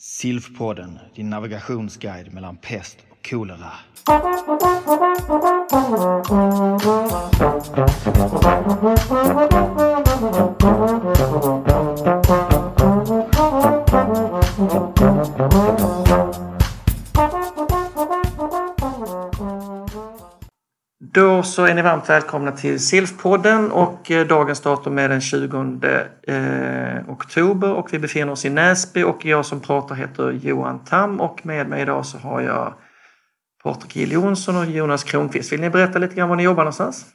Silfpodden, din navigationsguide mellan pest och kolera. Då så är ni varmt välkomna till SILF-podden och eh, dagens datum är den 20 eh, oktober och vi befinner oss i Näsby och jag som pratar heter Johan Tam och med mig idag så har jag Patrik Gill Jonsson och Jonas Kronqvist. Vill ni berätta lite grann var ni jobbar någonstans?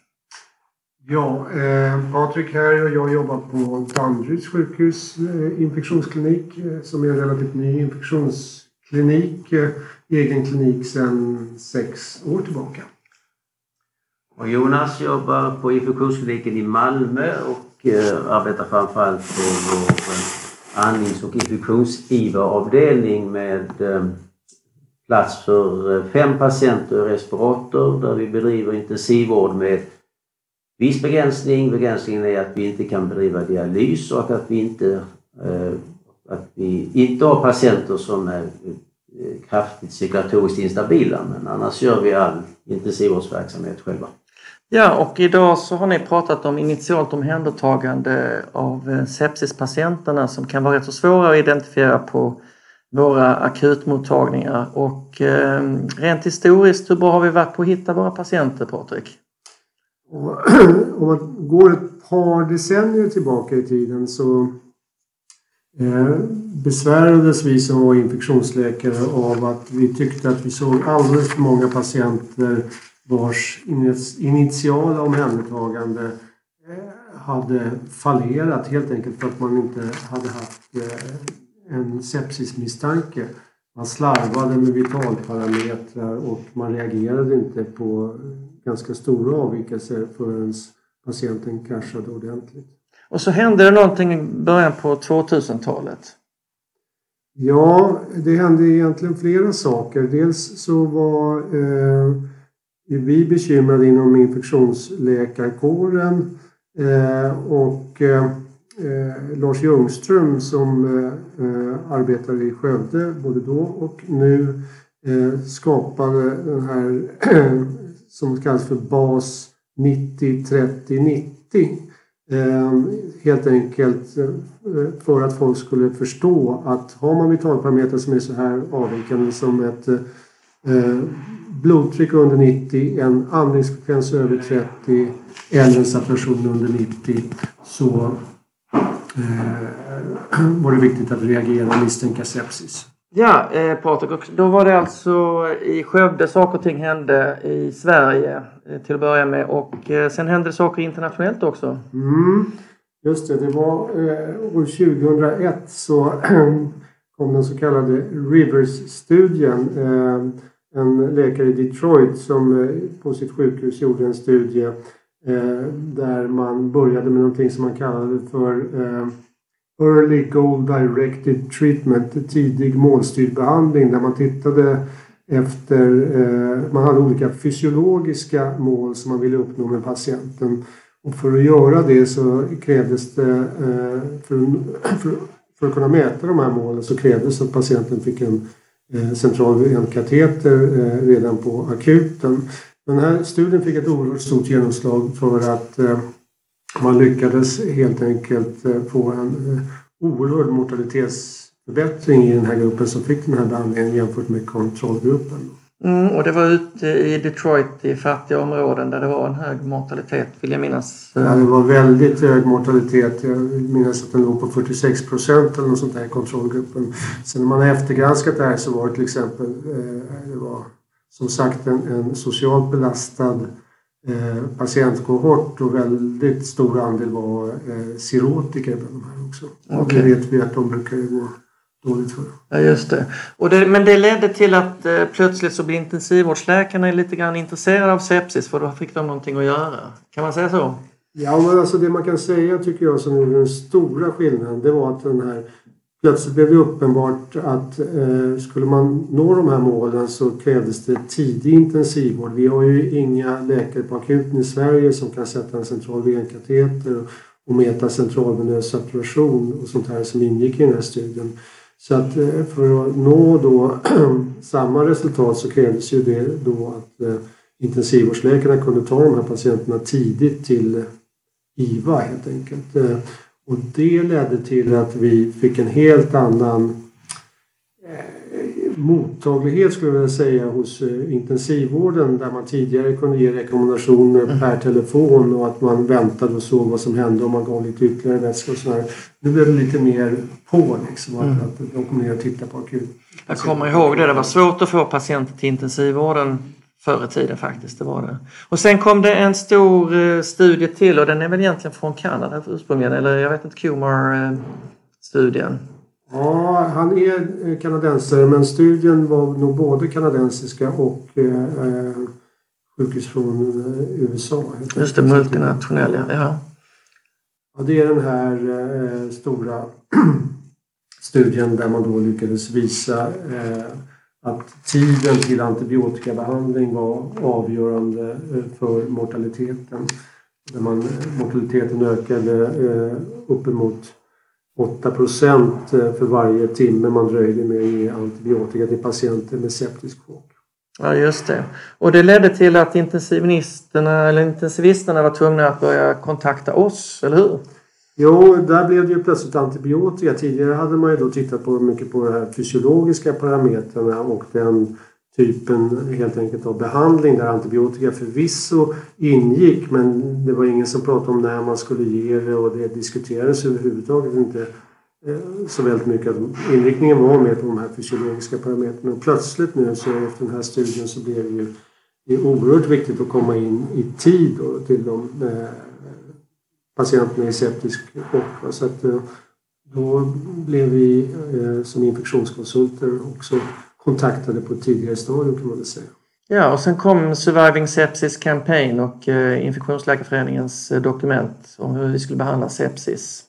Ja, eh, Patrik här och jag jobbar på Danderyds sjukhus eh, infektionsklinik eh, som är en relativt ny infektionsklinik. Eh, egen klinik sedan sex år tillbaka. Och Jonas jobbar på infektionskliniken i Malmö och eh, arbetar framförallt på vår eh, andnings och infektions-IVA-avdelning med eh, plats för eh, fem patienter i respirator där vi bedriver intensivvård med viss begränsning. Begränsningen är att vi inte kan bedriva dialys och att vi inte, eh, att vi inte har patienter som är eh, kraftigt cirkulatoriskt instabila men annars gör vi all intensivvårdsverksamhet själva. Ja, och idag så har ni pratat om initialt omhändertagande av eh, sepsispatienterna som kan vara rätt så svåra att identifiera på våra akutmottagningar. Och eh, rent historiskt, hur bra har vi varit på att hitta våra patienter, Patrik? Om man går ett par decennier tillbaka i tiden så eh, besvärades vi som var infektionsläkare av att vi tyckte att vi såg alldeles för många patienter vars initiala omhändertagande eh, hade fallerat helt enkelt för att man inte hade haft eh, en sepsismisstanke. Man slarvade med vitalparametrar och man reagerade inte på ganska stora avvikelser förrän patienten kraschade ordentligt. Och så hände det någonting i början på 2000-talet. Ja, det hände egentligen flera saker. Dels så var eh, vi bekymrade inom infektionsläkarkåren eh, och eh, Lars Ljungström som eh, arbetar i Skövde både då och nu eh, skapade den här som kallas för BAS 90 30 90 helt enkelt eh, för att folk skulle förstå att har man vitalparametrar som är så här avvikande som ett eh, blodtryck under 90, en andningsfrekvens över 30 eller en saturation under 90 så eh, var det viktigt att reagera och misstänka sepsis. Ja, eh, Patrik, då var det alltså i Skövde saker och ting hände i Sverige eh, till att börja med och eh, sen hände det saker internationellt också. Mm, just det, det var eh, år 2001 så kom den så kallade Rivers-studien eh, en läkare i Detroit som eh, på sitt sjukhus gjorde en studie eh, där man började med någonting som man kallade för eh, Early Goal Directed Treatment, tidig målstyrd behandling där man tittade efter, man hade olika fysiologiska mål som man ville uppnå med patienten. Och för att göra det så krävdes det, för, för, för att kunna mäta de här målen så krävdes att patienten fick en Eh, central venkateter eh, redan på akuten. Den här studien fick ett oerhört stort genomslag för att eh, man lyckades helt enkelt få en oerhörd mortalitetsförbättring i den här gruppen som fick den här behandlingen jämfört med kontrollgruppen. Mm, och det var ute i Detroit i fattiga områden där det var en hög mortalitet vill jag minnas. Ja, det var väldigt hög mortalitet. Jag minns att den låg på 46 procent eller något sånt där i kontrollgruppen. Sen när man har eftergranskat det här så var det till exempel eh, det var som sagt en, en socialt belastad eh, patientkohort och väldigt stor andel var eh, sirotiker bland de här också. Okay. Och det vet vi att de brukar ju gå dåligt för. Ja, just det. Och det. Men det ledde till att eh, plötsligt så blev intensivvårdsläkarna lite grann intresserade av sepsis för då fick de någonting att göra. Kan man säga så? Ja, men alltså det man kan säga tycker jag som är den stora skillnaden det var att den här Plötsligt blev det uppenbart att eh, skulle man nå de här målen så krävdes det tidig intensivvård. Vi har ju inga läkare på akuten i Sverige som kan sätta en central venkateter och mäta centralvenös saturation och sånt här som ingick i den här studien. Så att eh, för att nå då samma resultat så krävdes ju det då att eh, intensivvårdsläkarna kunde ta de här patienterna tidigt till IVA helt enkelt. Eh, och det ledde till att vi fick en helt annan mottaglighet skulle jag vilja säga hos intensivvården där man tidigare kunde ge rekommendationer mm. per telefon och att man väntade och såg vad som hände om man gav lite ytterligare vätska och sådär. Nu blev det lite mer på liksom att, mm. att de kom ner och tittade på akut. Jag kommer ihåg det, det var svårt att få patienter till intensivvården förr i tiden faktiskt. Det var det. Och sen kom det en stor eh, studie till och den är väl egentligen från Kanada ursprungligen eller jag vet inte, Kumar-studien. Ja, han är kanadensare men studien var nog både kanadensiska och eh, sjukhus från eh, USA. Just det, multinationella, ja. ja. Det är den här eh, stora studien där man då lyckades visa eh, att tiden till antibiotikabehandling var avgörande eh, för mortaliteten. Där man, eh, mortaliteten ökade eh, uppemot 8 procent eh, för varje timme man dröjde med att ge antibiotika till patienter med septisk chock. Ja, just det. Och det ledde till att intensivisterna, eller intensivisterna var tvungna att börja kontakta oss, eller hur? Jo, där blev det ju plötsligt antibiotika. Tidigare hade man ju då tittat på mycket på de här fysiologiska parametrarna och den typen helt enkelt av behandling där antibiotika förvisso ingick men det var ingen som pratade om när man skulle ge det och det diskuterades överhuvudtaget inte eh, så väldigt mycket. Inriktningen var mer på de här fysiologiska parametrarna och plötsligt nu så efter den här studien så blev det ju det är oerhört viktigt att komma in i tid till de eh, patienterna i septisk chock. Så att, eh, då blev vi eh, som infektionskonsulter också kontaktade på ett tidigare stadium kan man väl säga. Ja, och sen kom Surviving Sepsis Campaign och eh, Infektionsläkarföreningens eh, dokument om hur vi skulle behandla sepsis.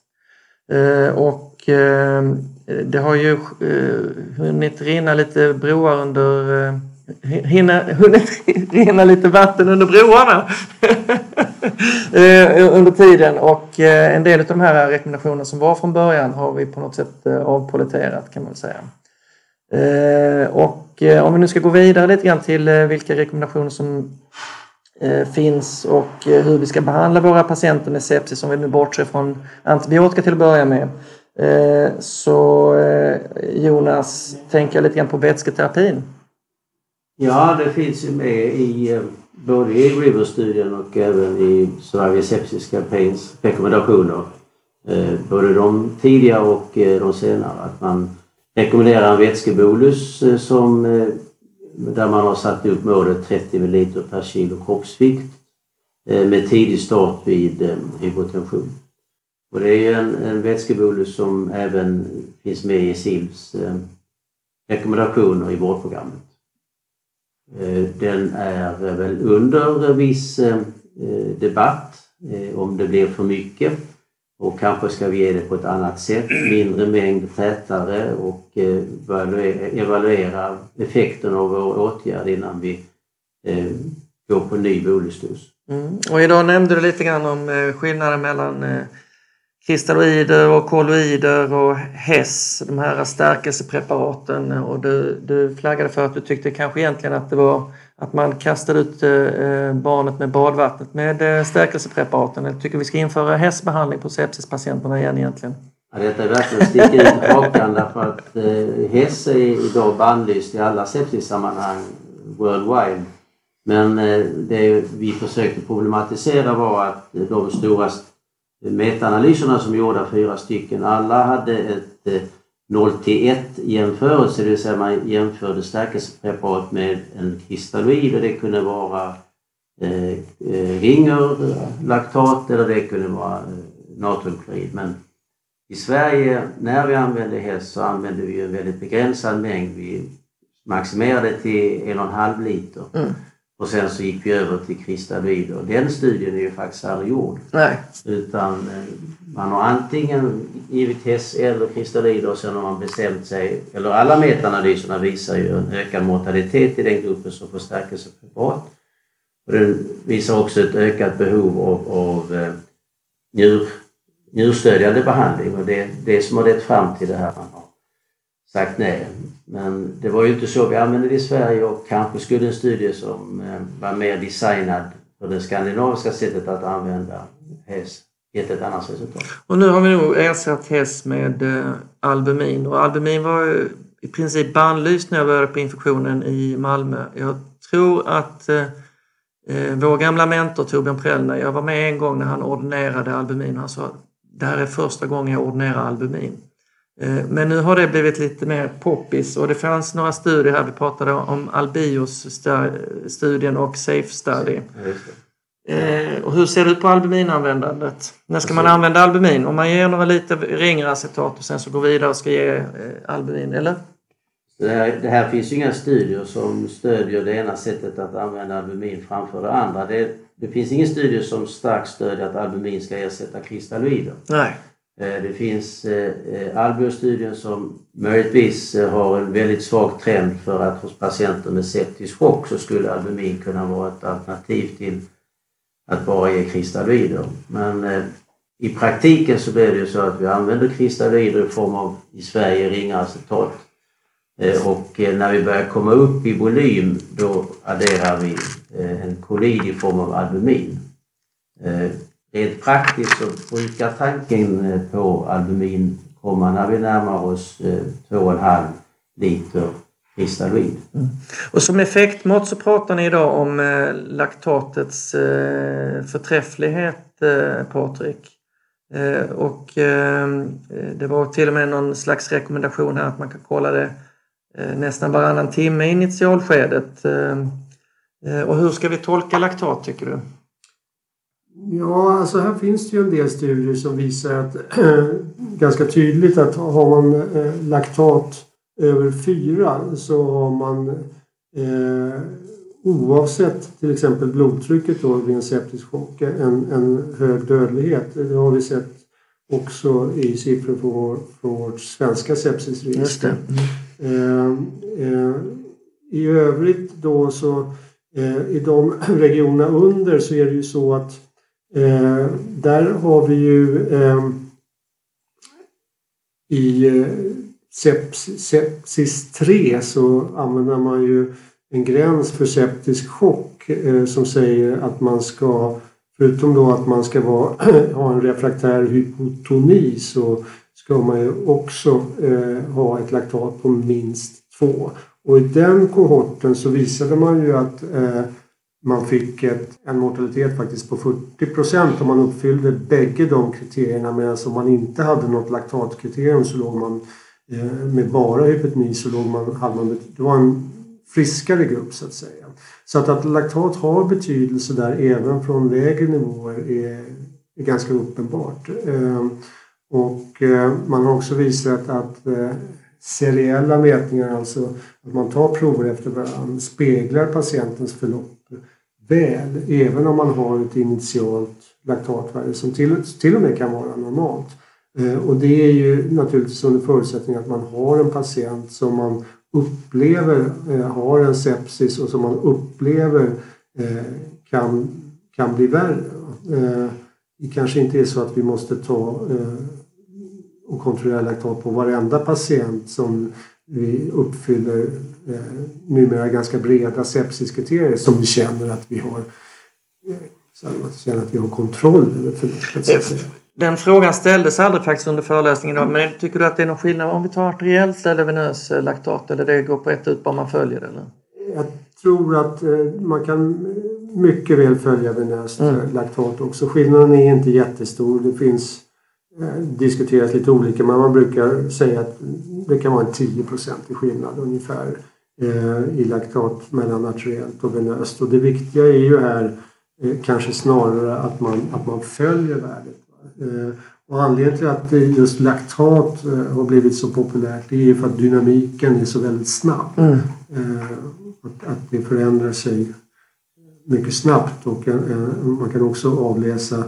Eh, och det har ju hunnit rinna lite broar under hinna, hunnit rinna lite vatten under broarna under tiden och en del av de här rekommendationerna som var från början har vi på något sätt avpoliterat kan man väl säga. Eh, och eh, om vi nu ska gå vidare lite grann till eh, vilka rekommendationer som finns och hur vi ska behandla våra patienter med sepsis om vi nu bortser från antibiotika till att börja med. Så Jonas, tänker jag lite grann på vätsketerapin. Ja, det finns ju med i både i River-studien och även i Sverige Sepsis Campaigns rekommendationer. Både de tidiga och de senare. Att man rekommenderar en vätskebolus eh, som, eh, där man har satt upp målet 30 ml per kilo kroppsvikt eh, med tidig start vid hypotension. Och det är en, en vätskebolus som även finns med i SILVs rekommendationer i vårdprogrammet. Den är väl under viss debatt om det blir för mycket och kanske ska vi ge det på ett annat sätt, mindre mängd, tätare och eh, evaluera effekten av vår åtgärd innan vi eh, går på ny bolusdos. Mm. Och idag nämnde du lite grann om eh, skillnaden mellan kristalloider och kolloider och HESS, de här stärkelsepreparaten och du, du flaggade för att du tyckte kanske egentligen att det var att man kastar ut eh, eh, barnet med badvattnet med eh, stärkelsepreparaten. Jag tycker vi ska införa hästbehandling på sepsispatienterna igen egentligen. Ja, detta är verkligen att sticka ut hakan därför att eh, häst är idag bannlyst i alla sepsissammanhang worldwide. Men eh, det vi försökte problematisera var att de stora metaanalyserna som gjorda, fyra stycken, alla hade ett 0 till 1 jämförelse, det vill säga man jämförde stärkelsepreparat med en kristalloid och det kunde vara eh, eh ringer, laktat eller det kunde vara eh, natriumklorid. Men i Sverige, när vi använde häst så använde vi en väldigt begränsad mängd. Vi maximerade till en och en halv liter. Mm. Och sen så gick vi över till kristalloider. Den studien är ju faktiskt aldrig gjord. Nej. Utan eh, man har antingen givit häst eller kristalloider och sen har man bestämt sig, eller alla metaanalyserna visar ju en ökad mortalitet i den gruppen som får stärkelsepreparat. Och den visar också ett ökat behov av, av eh, njur, njurstödjande behandling och det är det som har lett fram till det här man har sagt nej. Men det var ju inte så vi använde det i Sverige och kanske skulle en studie som eh, var mer designad för det skandinaviska sättet att använda häst gett ett annat resultat. Och nu har vi nog ersatt häst med eh, albumin och albumin var ju i princip bannlyst när jag började på infektionen i Malmö. Jag tror att eh, eh vår gamla mentor Torbjörn Prellner, jag var med en gång när han ordinerade albumin och han sa det här är första gången jag ordinerar albumin. Eh, men nu har det blivit lite mer poppis och det fanns några studier här. Vi pratade om Albios-studien och Safe Study. Eh, och hur ser det ut på albuminanvändandet? När ska man använda albumin? Om man ger några liter ringeracetat och sen så går vidare och ska ge eh, albumin, eller? Det här, det här finns ju inga studier som stödjer det ena sättet att använda albumin framför det andra. Det, det finns ingen studie som starkt stödjer att albumin ska ersätta kristalloider. Nej. Eh, det finns eh, eh, Albio-studien som möjligtvis har en väldigt svag trend för att hos patienter med septisk chock så skulle albumin kunna vara ett alternativ till att bara ge kristalloider. Men i praktiken så blir det ju så att vi använder kristalloider i form av, i Sverige, ringa acetat. Och när vi börjar komma upp i volym då adderar vi en kolid i form av albumin. Rent praktiskt så brukar tanken eh, på albumin komma när vi närmar oss eh, 2,5 liter kristalloid. Mm. Och som effektmått så pratar ni idag om eh, laktatets förträfflighet, Patrik. Och det var till och med någon slags rekommendation här att man kan kolla det nästan varannan timme i initialskedet. Och hur ska vi tolka laktat tycker du? Ja, alltså här finns det ju en del studier som visar att ganska tydligt att har man eh, laktat över 4 så har man eh, oavsett till exempel blodtrycket då vid en septisk chock en, en hög dödlighet. Det har vi sett också i siffror från, vår, från vårt svenska sepsisregister. Mm. Eh, eh, I övrigt då så eh, i de regionerna under så är det ju så att Eh, där har vi ju eh, i eh, sepsis, sepsis 3 så använder man ju en gräns för septisk chock eh, som säger att man ska förutom då att man ska vara, ha en refraktär hypotoni så ska man ju också eh, ha ett laktat på minst 2. Och i den kohorten så visade man ju att eh, man fick ett, en mortalitet faktiskt på 40 procent om man uppfyllde bägge de kriterierna medan om man inte hade något laktatkriterium så låg man eh, med bara hypotoni så låg man, hade man, det var en friskare grupp så att säga. Så att, att laktat har betydelse där även från lägre nivåer är, är ganska uppenbart. Eh, och eh, man har också visat att eh, seriella mätningar, alltså att man tar prover efter varandra, speglar patientens förlopp väl även om man har ett initialt laktatvärde som till, till och med kan vara normalt. Eh, och det är ju naturligtvis under förutsättning att man har en patient som man upplever eh, har en sepsis och som man upplever eh, kan, kan bli värre. Det kanske inte är så att vi måste ta och kontrollera laktat på varenda patient som vi uppfyller eh, numera ganska breda sepsiskriterier som vi känner att vi har eh, så att känner att vi har kontroll över förloppet. Den frågan ställdes aldrig faktiskt under föreläsningen idag, men tycker du att det är någon skillnad om vi tar arteriellt eller venös eh, laktat eller det går på ett ut bara man följer det? Eller? Jag tror att eh, man kan mycket väl följa venöst mm. laktat också. Skillnaden är inte jättestor. Det finns Eh, diskuteras lite olika men man brukar säga att det kan vara en 10 i skillnad ungefär eh, i laktat mellan arteriellt och venöst. Och det viktiga är ju här eh, kanske snarare att man, att man följer värdet. Och anledningen till att just laktat har blivit så populärt det är ju för att dynamiken är så väldigt snabb. Mm. Att det förändrar sig mycket snabbt och man kan också avläsa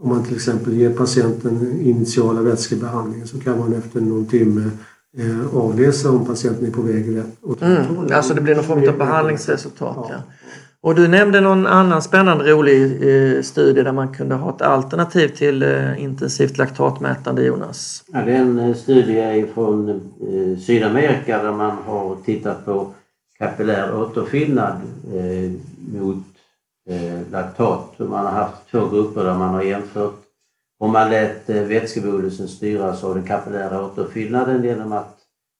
om man till exempel ger patienten initiala vätskebehandling så kan man efter någon timme eh, avläsa om patienten är på väg rätt åt mm, Alltså det blir någon form av behandlingsresultat. Ja. Ja. Och du nämnde någon annan spännande rolig eh, studie där man kunde ha ett alternativ till eh, intensivt laktatmätande, Jonas. Ja, det är en eh, studie från eh, Sydamerika där man har tittat på kapillär återfyllnad eh, mot eh, laktat. Man har haft två grupper där man har jämfört om man lät eh, vätskebolusen styras av den kapillära återfyllnaden genom att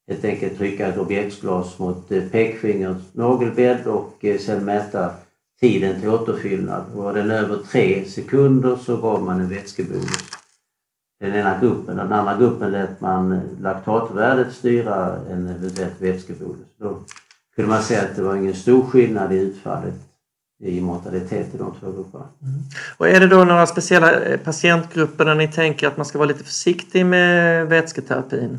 helt enkelt trycka ett objektsglas mot eh, pekfingrets nagelbädd och sedan sen mäta tiden till återfyllnad. Var den över tre sekunder så gav man en vätskebolus. Den ena gruppen. Den andra gruppen lät man laktatvärdet styra en eventuell vätskebolus. Då kunde man säga att det var ingen stor skillnad i utfallet i mortalitet i de två grupperna. Mm. Och är det då några speciella eh, patientgrupper där ni tänker att man ska vara lite försiktig med vätsketerapin?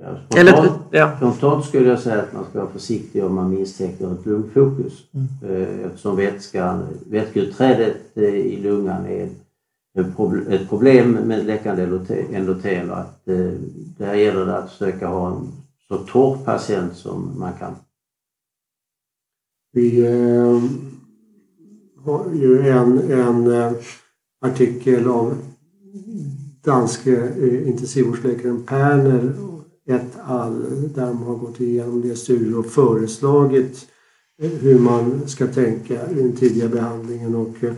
Ja, spontant, Eller, ja. spontant skulle jag säga att man ska vara försiktig om man misstänker ett lungfokus. Mm. Eh, eftersom vätskan, vätskeutträdet eh, i lungan är ett problem med läckande endotel. Att där gäller det att försöka ha en så torr patient som man kan. Vi eh, har ju en, en eh, artikel av danske eh, intensivvårdsläkaren Perner ett al där de har gått igenom det studier och föreslagit eh, hur man ska tänka i den tidiga behandlingen. Och eh,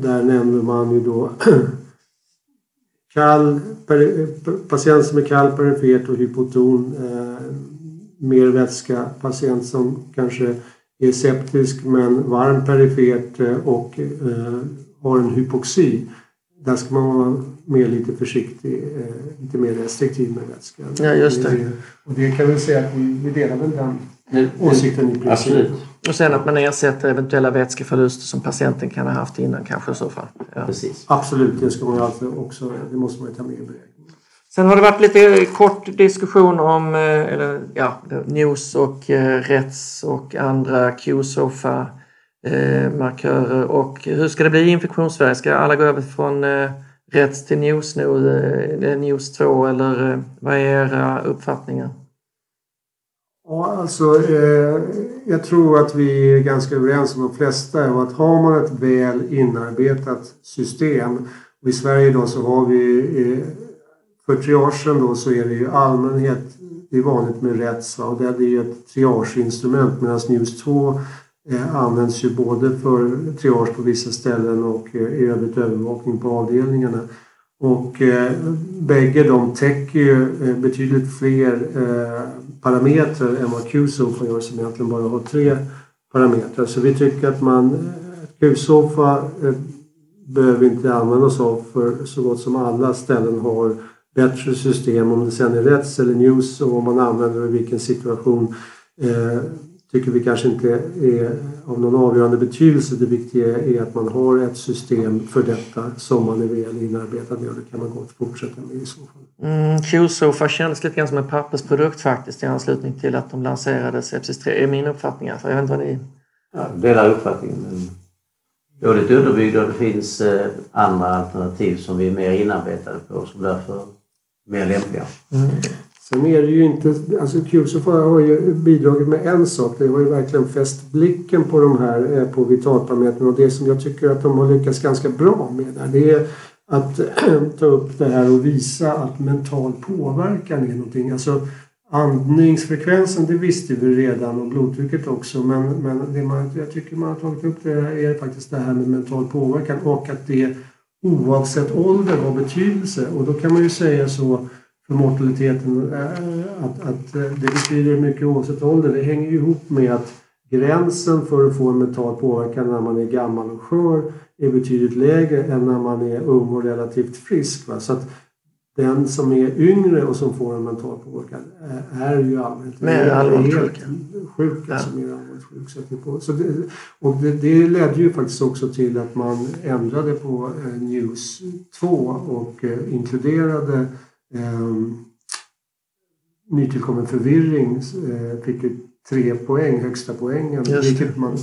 där nämner man ju då kall, eh, patient som är kall perifert och hypoton, mer vätska, patient som kanske är septisk men varm perifert eh, och eh, har en hypoxi. Där ska man vara mer lite försiktig, eh, lite mer restriktiv med vätska. Ja, just det. Och det kan vi säga att vi, vi delar väl den åsikten i princip. Absolut. Och sen att man ersätter eventuella vätskeförluster som patienten kan ha haft innan kanske i så fall. Ja. Precis. Absolut, det ska man alltid också, det måste man ta med i beräkningen. Sen har det varit lite kort diskussion om eh, eller, ja, news och eh, rätts och andra Q-sofa eh, markörer. Och hur ska det bli i Infektionssverige? Ska alla gå över från eh, rätts till news nu, eh, eh news 2 eller eh, vad är era uppfattningar? Ja, alltså, eh, jag tror att vi är ganska överens om de flesta att har man ett väl inarbetat system och i Sverige idag så har vi eh, för triagen då så är det ju allmänhet, det är vanligt med RETSA och det är ju ett triageinstrument medan NEWS 2 eh, används ju både för triage på vissa ställen och eh, i övrigt övervakning på avdelningarna. Och eh, bägge de täcker ju eh, betydligt fler eh, parametrar än vad QSOFA gör som egentligen bara har tre parametrar. Så vi tycker att man, QSOFA eh, behöver inte användas av för så gott som alla ställen har bättre system om det sen är Rätts eller News och om man använder det i vilken situation eh, tycker vi kanske inte är av någon avgörande betydelse. Det viktiga är att man har ett system för detta som man är väl inarbetad med och det kan man gott fortsätta med i så fall. Mm, Q-Sofa kändes lite grann som en pappersprodukt faktiskt i anslutning till att de lanserade Sepsis 3, är min uppfattning. Alltså. Jag vet inte vad ni... Ja, delar uppfattningen. Dåligt underbyggda och det finns eh, andra alternativ som vi är mer inarbetade på som därför mer lämpliga. Mm. Sen är det ju inte, alltså QSOF har ju bidragit med en sak. Det har ju verkligen fäst blicken på de här eh, på vitalparametrarna och det som jag tycker att de har lyckats ganska bra med där det är att ta upp det här och visa att mental påverkan är någonting. Alltså andningsfrekvensen det visste vi redan och blodtrycket också men, men det man, jag tycker man har tagit upp det är faktiskt det här med mental påverkan och att det oavsett ålder har betydelse och då kan man ju säga så för mortaliteten eh, att, att eh, det betyder mycket oavsett ålder. Det hänger ihop med att gränsen för att få en mental påverkan när man är gammal och skör är betydligt lägre än när man är ung och relativt frisk. Va? Så att den som är yngre och som får en mental påverkan eh, är ju allmänt mer allvarligt sjuk. sjuk alltså mer allvarligt sjuk. Så på. Så det, och det, det, ledde ju faktiskt också till att man ändrade på eh, News 2 och eh, inkluderade eh, nytillkommen förvirring eh, fick ju tre poäng, högsta poängen, vilket man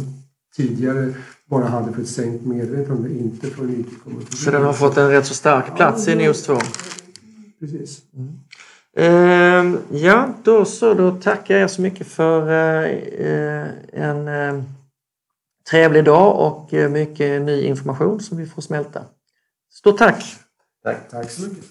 tidigare bara hade för ett sänkt medvetande, inte för nytillkommen förvirring. Så den har fått en rätt så stark plats ja, i News 2? Precis. Mm. Uh, ja, då så. Då tackar jag så mycket för uh, en uh, trevlig dag och eh, mycket ny information som vi får smälta. Stort tack! Tack. Tack så mycket.